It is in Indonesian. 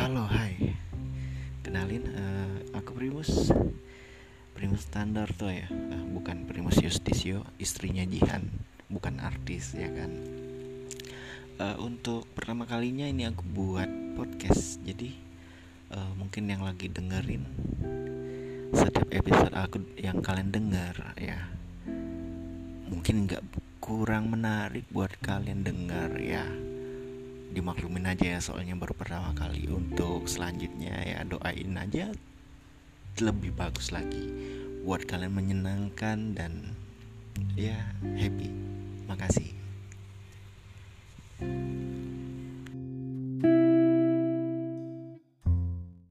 Halo, hai. Kenalin, uh, aku Primus. Primus Standar tuh ya, uh, bukan Primus Justisio, istrinya Jihan, bukan artis ya kan. Uh, untuk pertama kalinya ini aku buat podcast, jadi uh, mungkin yang lagi dengerin setiap episode aku yang kalian dengar ya, mungkin nggak kurang menarik buat kalian dengar ya dimaklumin aja ya soalnya baru pertama kali. Untuk selanjutnya ya doain aja lebih bagus lagi buat kalian menyenangkan dan ya happy. Makasih